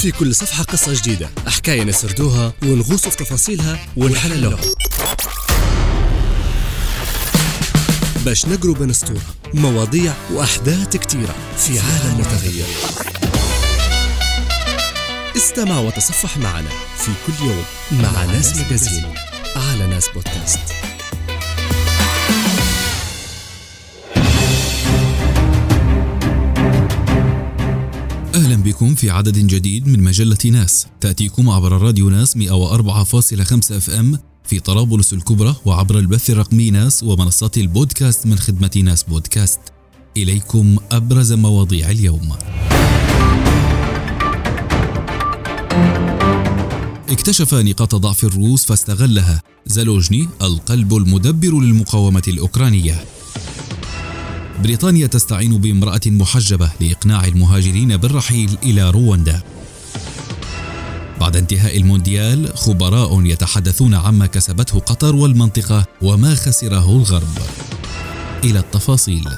في كل صفحة قصة جديدة. حكاية نسردوها ونغوص في تفاصيلها ونحللوها. باش نقروا بين مواضيع وأحداث كتيرة في عالم متغير. استمع وتصفح معنا في كل يوم مع ناس مجازين على ناس بودكاست. أهلا بكم في عدد جديد من مجلة ناس. تأتيكم عبر راديو ناس 104.5 أف إم في طرابلس الكبرى وعبر البث الرقمي ناس ومنصات البودكاست من خدمة ناس بودكاست. إليكم أبرز مواضيع اليوم. اكتشف نقاط ضعف الروس فاستغلها. زالوجني القلب المدبر للمقاومة الأوكرانية. بريطانيا تستعين بامرأة محجبة لإقناع المهاجرين بالرحيل إلى رواندا. بعد انتهاء المونديال خبراء يتحدثون عما كسبته قطر والمنطقة وما خسره الغرب. إلى التفاصيل.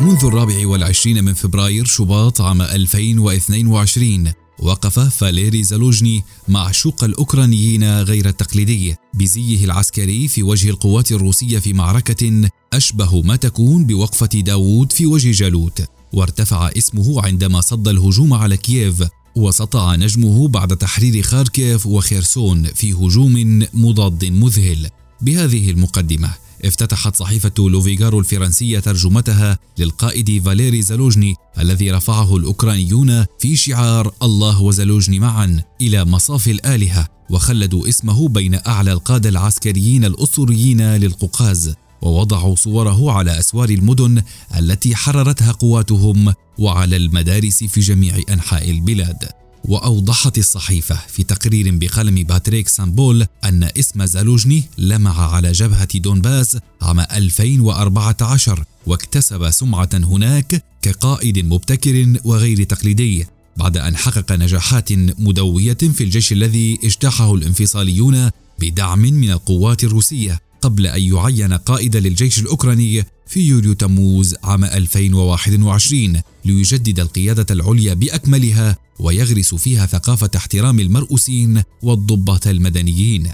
منذ الرابع والعشرين من فبراير شباط عام 2022 وقف فاليري زالوجني معشوق الأوكرانيين غير التقليدي بزيه العسكري في وجه القوات الروسية في معركة أشبه ما تكون بوقفة داوود في وجه جالوت. وارتفع اسمه عندما صد الهجوم على كييف وسطع نجمه بعد تحرير خاركيف وخيرسون في هجوم مضاد مذهل. بهذه المقدمة افتتحت صحيفة لوفيغارو الفرنسية ترجمتها للقائد فاليري زالوجني الذي رفعه الأوكرانيون في شعار الله وزالوجني معا إلى مصاف الآلهة وخلدوا اسمه بين أعلى القادة العسكريين الأسطوريين للقوقاز ووضعوا صوره على أسوار المدن التي حررتها قواتهم وعلى المدارس في جميع أنحاء البلاد. وأوضحت الصحيفة في تقرير بقلم باتريك سامبول أن اسم زالوجني لمع على جبهة دونباس عام 2014 واكتسب سمعة هناك كقائد مبتكر وغير تقليدي بعد أن حقق نجاحات مدوية في الجيب الذي اجتاحه الانفصاليون بدعم من القوات الروسية. قبل أن يعين قائدا للجيش الأوكراني في يوليو تموز عام 2021 ليجدد القيادة العليا بأكملها ويغرس فيها ثقافة احترام المرؤوسين والضباط المدنيين.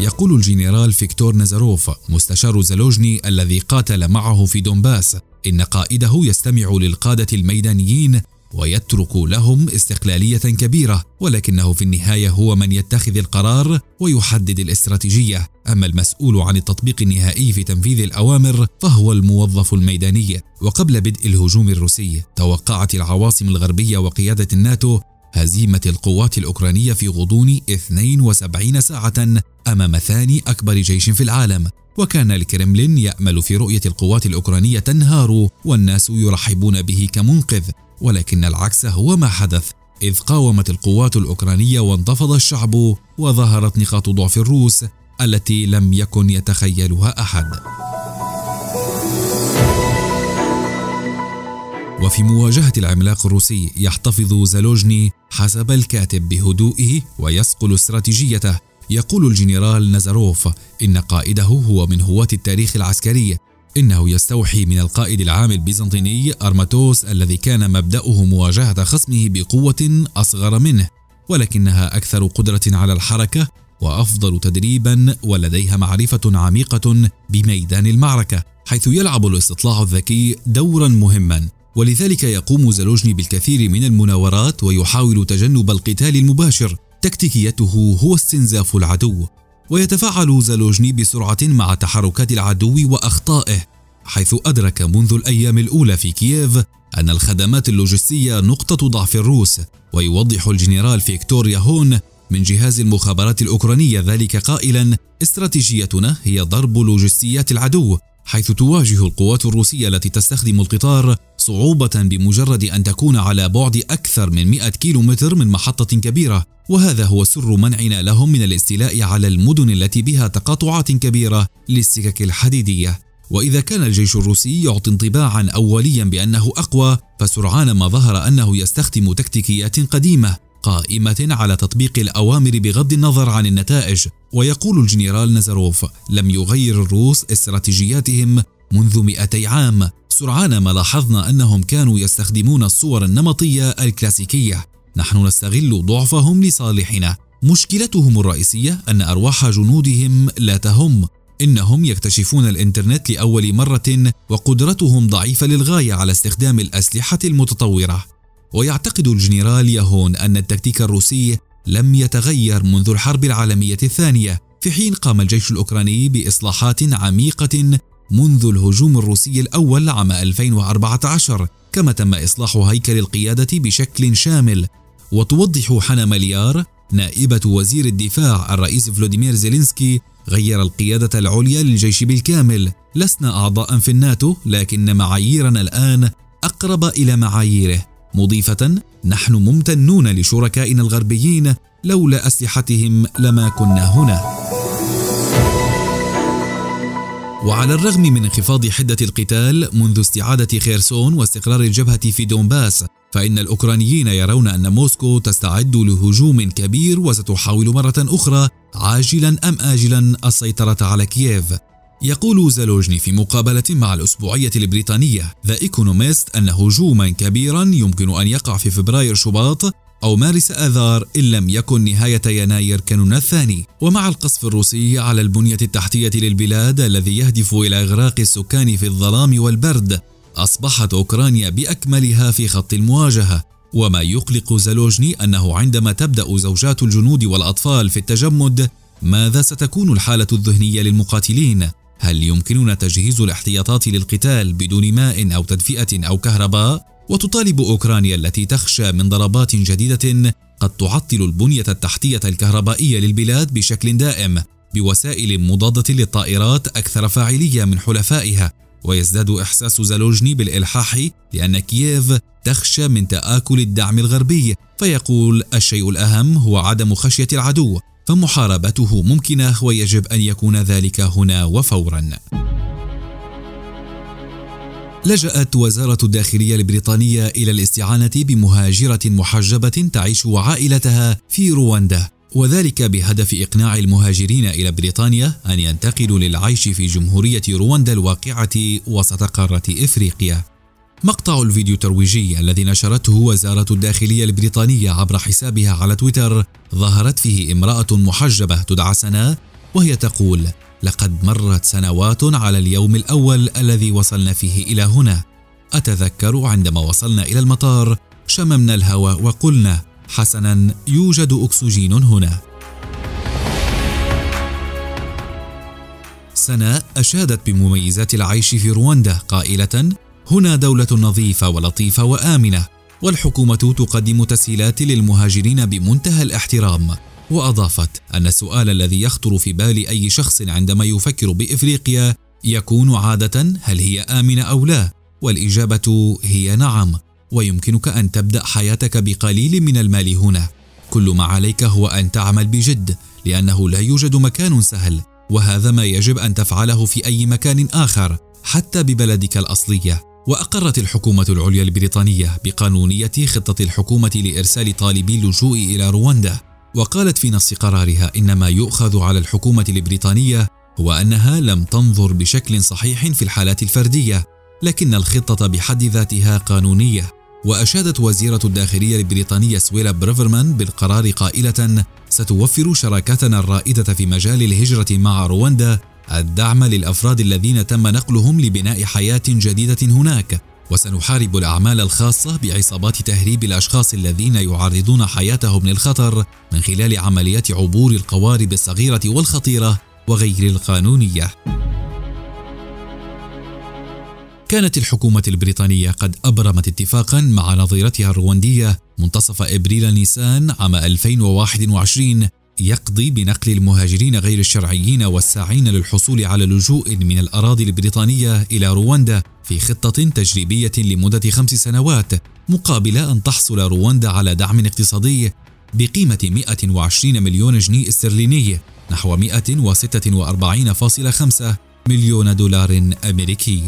يقول الجنرال فيكتور نزاروف مستشار زالوجني الذي قاتل معه في دونباس إن قائده يستمع للقادة الميدانيين ويترك لهم استقلالية كبيرة ولكنه في النهاية هو من يتخذ القرار ويحدد الاستراتيجية. أما المسؤول عن التطبيق النهائي في تنفيذ الأوامر فهو الموظف الميداني. وقبل بدء الهجوم الروسي توقعت العواصم الغربية وقيادة الناتو هزيمة القوات الأوكرانية في غضون 72 ساعة أمام ثاني أكبر جيش في العالم. وكان الكرملين يأمل في رؤية القوات الأوكرانية تنهار والناس يرحبون به كمنقذ. ولكن العكس هو ما حدث إذ قاومت القوات الأوكرانية وانتفض الشعب وظهرت نقاط ضعف الروس التي لم يكن يتخيلها أحد. وفي مواجهة العملاق الروسي يحتفظ زالوجني حسب الكاتب بهدوئه ويصقل استراتيجيته يقول الجنرال نزاروف إن قائده هو من هواة التاريخ العسكري إنه يستوحي من القائد العام البيزنطيني أرماتوس الذي كان مبدأه مواجهة خصمه بقوة أصغر منه ولكنها أكثر قدرة على الحركة وأفضل تدريبا ولديها معرفة عميقة بميدان المعركة حيث يلعب الاستطلاع الذكي دورا مهما. ولذلك يقوم زالوجني بالكثير من المناورات ويحاول تجنب القتال المباشر تكتيكيته هو استنزاف العدو. ويتفاعل زالوجني بسرعة مع تحركات العدو وأخطائه حيث أدرك منذ الأيام الأولى في كييف أن الخدمات اللوجستية نقطة ضعف الروس ويوضح الجنرال فيكتور ياهون من جهاز المخابرات الأوكرانية ذلك قائلا استراتيجيتنا هي ضرب لوجستيات العدو حيث تواجه القوات الروسية التي تستخدم القطار صعوبة بمجرد أن تكون على بعد أكثر من 100 كيلومتر من محطة كبيرة وهذا هو سر منعنا لهم من الاستيلاء على المدن التي بها تقاطعات كبيرة للسكك الحديدية. وإذا كان الجيش الروسي يعطي انطباعا أوليا بأنه أقوى فسرعان ما ظهر أنه يستخدم تكتيكيات قديمة قائمة على تطبيق الأوامر بغض النظر عن النتائج. ويقول الجنرال نزاروف لم يغير الروس استراتيجياتهم منذ 200 عام. سرعان ما لاحظنا أنهم كانوا يستخدمون الصور النمطية الكلاسيكية. نحن نستغل ضعفهم لصالحنا. مشكلتهم الرئيسية أن أرواح جنودهم لا تهم. إنهم يكتشفون الإنترنت لأول مرة وقدرتهم ضعيفة للغاية على استخدام الأسلحة المتطورة. ويعتقد الجنرال يهون أن التكتيك الروسي لم يتغير منذ الحرب العالمية الثانية في حين قام الجيش الأوكراني بإصلاحات عميقة منذ الهجوم الروسي الأول عام 2014 كما تم إصلاح هيكل القيادة بشكل شامل. وتوضح حنا مليار نائبة وزير الدفاع الرئيس فلوديمير زيلينسكي غير القيادة العليا للجيش بالكامل لسنا أعضاء في الناتو لكن معاييرنا الآن أقرب إلى معاييره. مضيفة نحن ممتنون لشركائنا الغربيين لولا أسلحتهم لما كنا هنا. وعلى الرغم من انخفاض حدة القتال منذ استعادة خيرسون واستقرار الجبهة في دونباس فإن الأوكرانيين يرون أن موسكو تستعد لهجوم كبير وستحاول مرة أخرى عاجلا أم آجلا السيطرة على كييف. يقول زالوجني في مقابلة مع الأسبوعية البريطانية ذا إيكونوميست أن هجوما كبيرا يمكن أن يقع في فبراير شباط أو مارس آذار إن لم يكن نهاية يناير كانون الثاني ومع القصف الروسي على البنية التحتية للبلاد الذي يهدف إلى إغراق السكان في الظلام والبرد أصبحت أوكرانيا بأكملها في خط المواجهة وما يقلق زالوجني أنه عندما تبدأ زوجات الجنود والأطفال في التجمد ماذا ستكون الحالة الذهنية للمقاتلين؟ هل يمكننا تجهيز الاحتياطات للقتال بدون ماء أو تدفئة أو كهرباء؟ وتطالب أوكرانيا التي تخشى من ضربات جديدة قد تعطل البنية التحتية الكهربائية للبلاد بشكل دائم بوسائل مضادة للطائرات أكثر فاعلية من حلفائها ويزداد إحساس زالوجني بالإلحاح لأن كييف تخشى من تآكل الدعم الغربي فيقول الشيء الأهم هو عدم خشية العدو فمحاربته ممكنة ويجب أن يكون ذلك هنا وفورا لجأت وزارة الداخلية البريطانية إلى الاستعانة بمهاجرة محجبة تعيش وعائلتها في رواندا وذلك بهدف إقناع المهاجرين إلى بريطانيا أن ينتقلوا للعيش في جمهورية رواندا الواقعة وسط قارة إفريقيا. مقطع الفيديو الترويجي الذي نشرته وزارة الداخلية البريطانية عبر حسابها على تويتر ظهرت فيه امرأة محجبة تدعى سناء وهي تقول: لقد مرت سنوات على اليوم الأول الذي وصلنا فيه إلى هنا. أتذكر عندما وصلنا إلى المطار شممنا الهواء وقلنا حسنا يوجد أكسجين هنا سناء أشادت بمميزات العيش في رواندا قائلة هنا دولة نظيفة ولطيفة وآمنة والحكومة تقدم تسهيلات للمهاجرين بمنتهى الاحترام. وأضافت أن السؤال الذي يخطر في بال أي شخص عندما يفكر بإفريقيا يكون عادة هل هي آمنة أو لا؟ والإجابة هي نعم. ويمكنك أن تبدأ حياتك بقليل من المال هنا. كل ما عليك هو أن تعمل بجد لأنه لا يوجد مكان سهل. وهذا ما يجب أن تفعله في أي مكان آخر حتى ببلدك الأصلية. وأقرت الحكومة العليا البريطانيه بقانونية خطة الحكومة لإرسال طالبي اللجوء إلى رواندا. وقالت في نص قرارها إن ما يؤخذ على الحكومة البريطانية هو أنها لم تنظر بشكل صحيح في الحالات الفردية لكن الخطة بحد ذاتها قانونية. وأشادت وزيرة الداخلية البريطانية سويلا بريفرمان بالقرار قائلة ستوفر شراكتنا الرائدة في مجال الهجرة مع رواندا الدعم للأفراد الذين تم نقلهم لبناء حياة جديدة هناك وسنحارب الأعمال الخاصة بعصابات تهريب الأشخاص الذين يعرضون حياتهم للخطر من خلال عمليات عبور القوارب الصغيرة والخطيرة وغير القانونية. كانت الحكومة البريطانية قد أبرمت اتفاقا مع نظيرتها الرواندية منتصف إبريل نيسان عام 2021 يقضي بنقل المهاجرين غير الشرعيين والساعين للحصول على لجوء من الأراضي البريطانية إلى رواندا في خطة تجريبية لمدة خمس سنوات مقابل أن تحصل رواندا على دعم اقتصادي بقيمة 120 مليون جنيه استرليني نحو 146.5 مليون دولار أمريكي.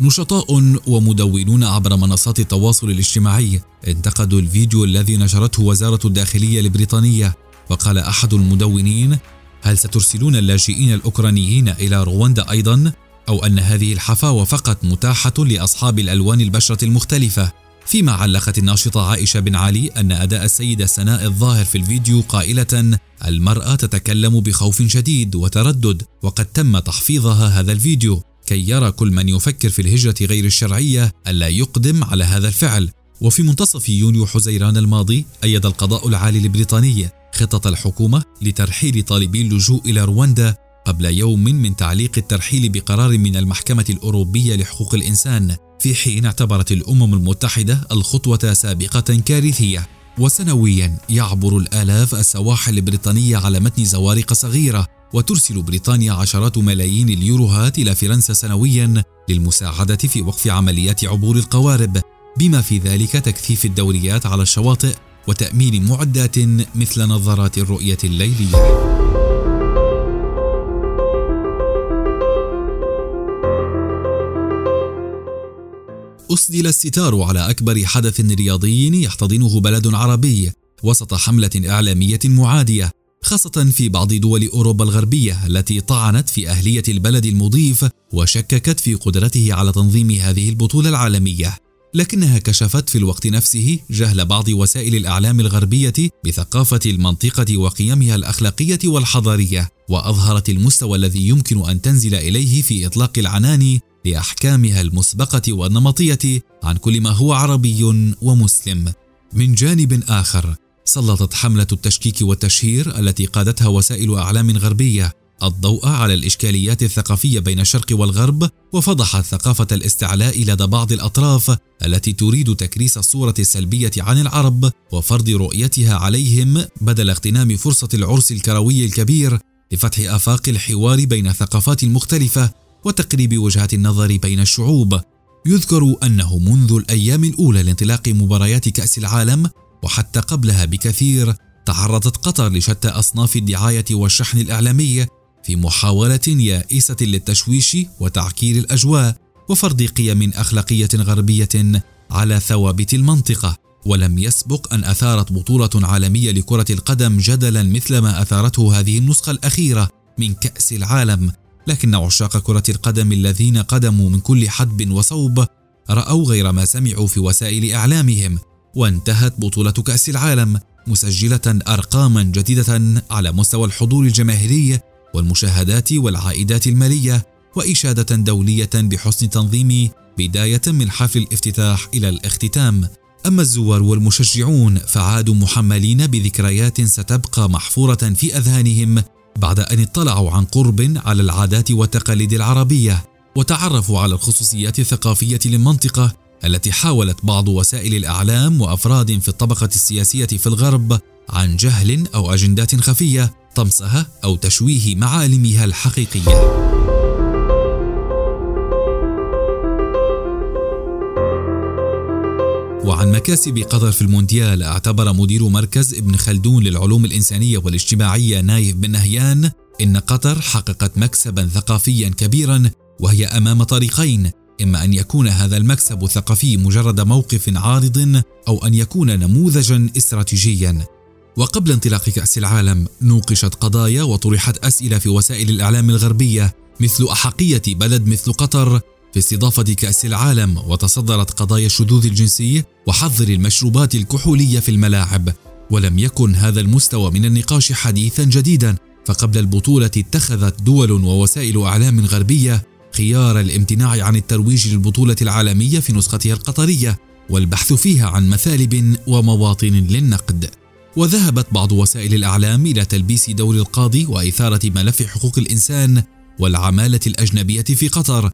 نشطاء ومدونون عبر منصات التواصل الاجتماعي انتقدوا الفيديو الذي نشرته وزارة الداخلية البريطانية وقال أحد المدونين هل سترسلون اللاجئين الأوكرانيين إلى رواندا أيضا؟ أو أن هذه الحفاوة فقط متاحة لأصحاب الألوان البشرة المختلفة فيما علقت الناشطة عائشة بن علي أن أداء السيدة سناء الظاهر في الفيديو قائلة المرأة تتكلم بخوف شديد وتردد وقد تم تحفيظها هذا الفيديو كي يرى كل من يفكر في الهجرة غير الشرعية ألا يقدم على هذا الفعل وفي منتصف يونيو حزيران الماضي أيد القضاء العالي البريطاني خطط الحكومة لترحيل طالبي اللجوء إلى رواندا قبل يوم من تعليق الترحيل بقرار من المحكمة الأوروبية لحقوق الإنسان في حين اعتبرت الأمم المتحدة الخطوة سابقة كارثية. وسنويا يعبر الآلاف السواحل البريطانية على متن زوارق صغيرة وترسل بريطانيا عشرات ملايين اليوروهات إلى فرنسا سنويا للمساعدة في وقف عمليات عبور القوارب بما في ذلك تكثيف الدوريات على الشواطئ وتأمين معدات مثل نظارات الرؤية الليلية. أسدل الستار على أكبر حدث رياضي يحتضنه بلد عربي وسط حملة إعلامية معادية خاصة في بعض دول أوروبا الغربية التي طعنت في أهلية البلد المضيف وشككت في قدرته على تنظيم هذه البطولة العالمية لكنها كشفت في الوقت نفسه جهل بعض وسائل الإعلام الغربية بثقافة المنطقة وقيمها الأخلاقية والحضارية وأظهرت المستوى الذي يمكن أن تنزل إليه في إطلاق العنان لأحكامها المسبقة والنمطية عن كل ما هو عربي ومسلم. من جانب آخر سلطت حملة التشكيك والتشهير التي قادتها وسائل إعلام غربية الضوء على الإشكاليات الثقافية بين الشرق والغرب وفضحت ثقافة الاستعلاء لدى بعض الأطراف التي تريد تكريس الصورة السلبية عن العرب وفرض رؤيتها عليهم بدل اغتنام فرصة العرس الكروي الكبير لفتح آفاق الحوار بين الثقافات المختلفه وتقريب وجهات النظر بين الشعوب. يذكر أنه منذ الأيام الأولى لانطلاق مباريات كأس العالم وحتى قبلها بكثير تعرضت قطر لشتى أصناف الدعاية والشحن الإعلامي في محاولة يائسة للتشويش وتعكير الأجواء وفرض قيم أخلاقية غربية على ثوابت المنطقة. ولم يسبق أن أثارت بطولة عالمية لكرة القدم جدلا مثل ما أثارته هذه النسخة الأخيرة من كأس العالم. لكن عشاق كرة القدم الذين قدموا من كل حدب وصوب رأوا غير ما سمعوا في وسائل إعلامهم. وانتهت بطولة كأس العالم مسجلة أرقاما جديدة على مستوى الحضور الجماهيري والمشاهدات والعائدات المالية وإشادة دولية بحسن تنظيم بداية من حفل الافتتاح إلى الاختتام. أما الزوار والمشجعون فعادوا محملين بذكريات ستبقى محفورة في أذهانهم بعد أن اطلعوا عن قرب على العادات والتقاليد العربية وتعرفوا على الخصوصيات الثقافية للمنطقة التي حاولت بعض وسائل الإعلام وأفراد في الطبقة السياسية في الغرب عن جهل أو أجندات خفية. طمسها أو تشويه معالمها الحقيقية. وعن مكاسب قطر في المونديال اعتبر مدير مركز ابن خلدون للعلوم الإنسانية والاجتماعية نايف بن نهيان إن قطر حققت مكسبا ثقافيا كبيرا وهي أمام طريقين إما أن يكون هذا المكسب الثقافي مجرد موقف عارض أو أن يكون نموذجا استراتيجيا. وقبل انطلاق كأس العالم نوقشت قضايا وطرحت أسئلة في وسائل الإعلام الغربية مثل أحقية بلد مثل قطر في استضافة كأس العالم وتصدرت قضايا الشذوذ الجنسي وحظر المشروبات الكحولية في الملاعب. ولم يكن هذا المستوى من النقاش حديثا جديدا فقبل البطولة اتخذت دول ووسائل إعلام غربية خيار الامتناع عن الترويج للبطولة العالمية في نسختها القطرية والبحث فيها عن مثالب ومواطن للنقد. وذهبت بعض وسائل الإعلام إلى تلبس دور القاضي وإثارة ملف حقوق الإنسان والعمالة الأجنبية في قطر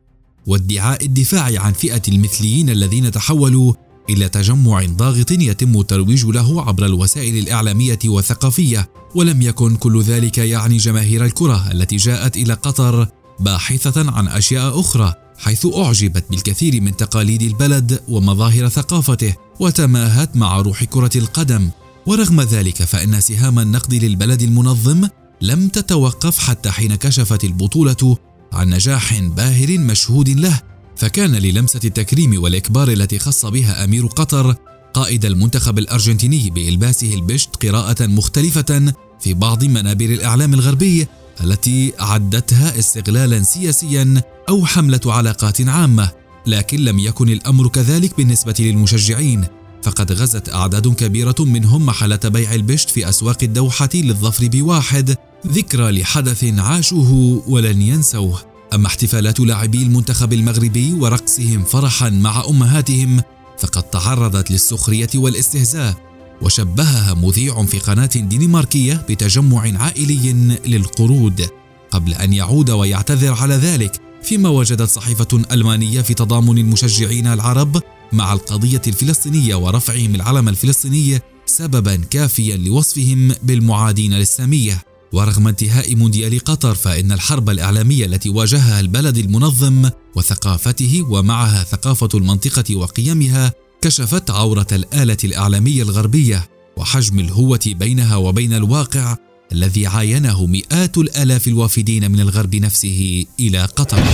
وادعاء الدفاع عن فئة المثليين الذين تحولوا إلى تجمع ضاغط يتم الترويج له عبر الوسائل الإعلامية والثقافية. ولم يكن كل ذلك يعني جماهير الكرة التي جاءت إلى قطر باحثة عن أشياء أخرى حيث أعجبت بالكثير من تقاليد البلد ومظاهر ثقافته وتماهت مع روح كرة القدم. ورغم ذلك فإن سهام النقد للبلد المنظم لم تتوقف حتى حين كشفت البطولة عن نجاح باهر مشهود له فكان للمسة التكريم والإكبار التي خص بها أمير قطر قائد المنتخب الأرجنتيني بإلباسه البشت قراءة مختلفة في بعض منابر الإعلام الغربي التي عدتها استغلالا سياسيا أو حملة علاقات عامة لكن لم يكن الأمر كذلك بالنسبة للمشجعين. فقد غزت أعداد كبيرة منهم محلة بيع البشت في أسواق الدوحة للظفر بواحد ذكرى لحدث عاشوه ولن ينسوه. أما احتفالات لاعبي المنتخب المغربي ورقصهم فرحا مع أمهاتهم فقد تعرضت للسخرية والاستهزاء وشبهها مذيع في قناة دنماركية بتجمع عائلي للقرود. قبل أن يعود ويعتذر على ذلك فيما وجدت صحيفة ألمانية في تضامن المشجعين العرب مع القضية الفلسطينية ورفعهم العلم الفلسطيني سببا كافيا لوصفهم بالمعادين للساميه ورغم انتهاء مونديال قطر فإن الحرب الإعلامية التي واجهها البلد المنظم وثقافته ومعها ثقافة المنطقة وقيمها كشفت عورة الآلة الإعلامية الغربية وحجم الهوة بينها وبين الواقع الذي عاينه مئات الآلاف الوافدين من الغرب نفسه إلى قطر.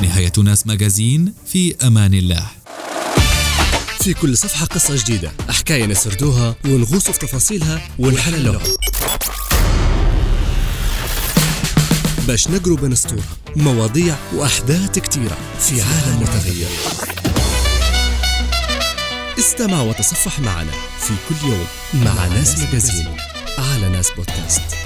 نهاية ناس ماجازين في أمان الله. في كل صفحة قصة جديدة حكاية نسردوها ونغوص في تفاصيلها ونحللوها باش نقروا بين سطور مواضيع وأحداث كتيرة في عالم متغير. استمع وتصفح معنا في كل يوم مع ناس ماجازين على ناس بودكاست.